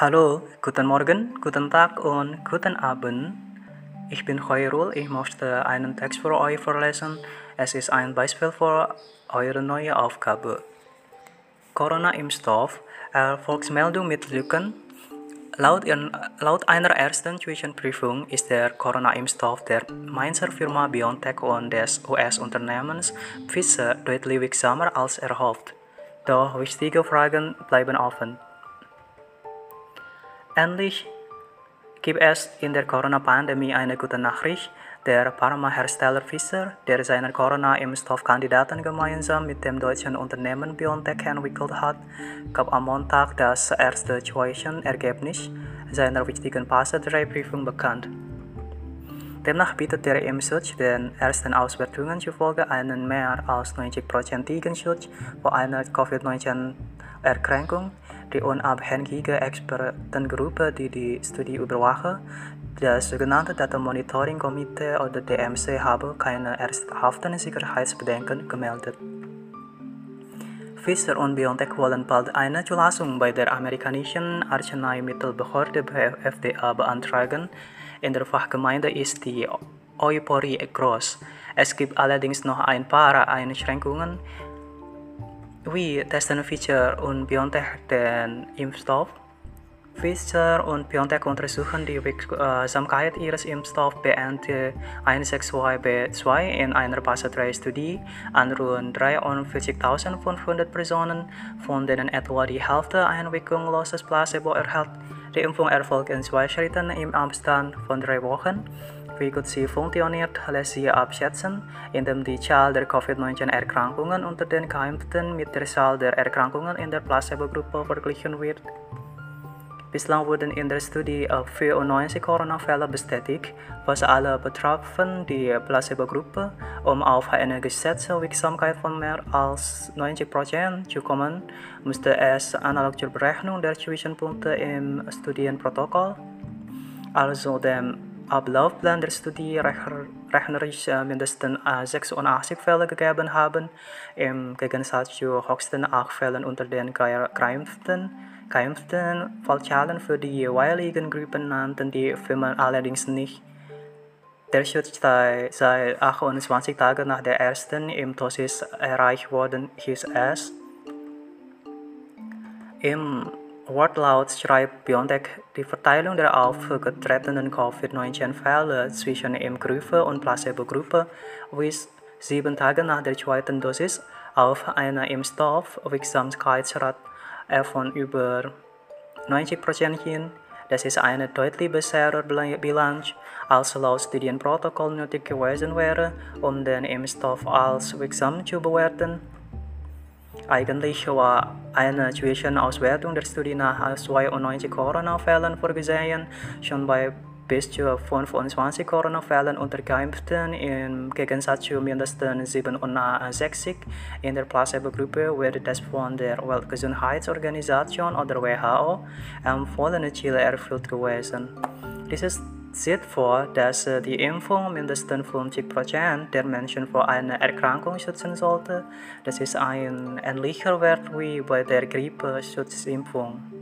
Hallo, guten Morgen, guten Tag und guten Abend. Ich bin Khairul, ich möchte einen Text für euch vorlesen. Es ist ein Beispiel für eure neue Aufgabe. Corona-Impfstoff, Erfolgsmeldung mit Lücken. Laut, in, laut einer ersten Zwischenprüfung ist der Corona-Impfstoff der Mainzer Firma BioNTech und des US-Unternehmens Pfizer deutlich wirksamer als erhofft. Doch wichtige Fragen bleiben offen. Endlich gibt es in der Corona-Pandemie eine gute Nachricht. Der Pharmahersteller Pfizer, der seine Corona-Impfstoffkandidaten gemeinsam mit dem deutschen Unternehmen BioNTech entwickelt hat, gab am Montag das erste Zwischenergebnis seiner wichtigen Phase 3-Prüfung bekannt. Demnach bietet der Impfschutz den ersten Auswertungen zufolge einen mehr als 90-prozentigen Schutz vor einer Covid-19-Erkrankung die unabhängige Expertengruppe, die die Studie überwache, das sogenannte Data Monitoring Komitee oder DMC habe keine ernsthaften Sicherheitsbedenken gemeldet. Pfizer und BioNTech wollen bald eine Zulassung bei der amerikanischen Arzneimittelbehörde FDA beantragen. In der Fachgemeinde ist die Euphorie groß. Es gibt allerdings noch ein paar Einschränkungen, wie testen Pfizer und BioNTech den Impfstoff. Pfizer und BioNTech untersuchen die Wirksamkeit ihres Impfstoffs BNT162b2 in einer Phase 3-Studie an rund 43.500 Personen, von denen etwa die Hälfte ein wirkungsloses Placebo erhält. Die Impfung erfolgt in zwei Schritten im Abstand von drei Wochen. Wie gut sie funktioniert, lässt sich abschätzen, indem die Zahl der Covid-19-Erkrankungen unter den Geimpften mit der Zahl der Erkrankungen in der Placebo-Gruppe verglichen wird. Bislang wurden in der Studie 94 Corona-Fälle bestätigt, was alle betroffen die Placebo-Gruppe, um auf eine geschätzte Wirksamkeit von mehr als 90% zu kommen, musste es analog zur Berechnung der Zwischenpunkte im Studienprotokoll, also dem Ablaufplan der Studie rechnerisch mindestens 86 Fälle gegeben haben, im Gegensatz zu höchsten 8 Fällen unter den geimpften. Geimpften Fallzahlen für die jeweiligen Gruppen nannten die Firmen allerdings nicht. Der Schutz sei, sei 28 Tage nach der ersten Impfdosis erreicht worden, hieß es. Im Wortlaut schreibt BioNTech die Verteilung der aufgetretenen Covid-19-Fälle zwischen Impfgruppe und Placebo-Gruppe wies sieben Tage nach der zweiten Dosis auf eine Impfstoffwirksamkeitsrate von über 90% hin. Das ist eine deutlich bessere Bilanz, als laut Studienprotokoll nötig gewesen wäre, um den Impfstoff als wirksam zu bewerten. Eigentlich war eine Zwischenauswertung der Studie nach 92 Corona-Fällen vorgesehen, schon bei bis zu 25 Corona-Fällen unter Geimpften im Gegensatz zu mindestens 67 in der Placebo-Gruppe wäre das von der Weltgesundheitsorganisation oder WHO empfohlene Ziel erfüllt gewesen. Dieses sieht vor, dass die Impfung mindestens 50% der Menschen vor einer Erkrankung schützen sollte. Das ist ein ähnlicher Wert wie bei der Grippeschutzimpfung.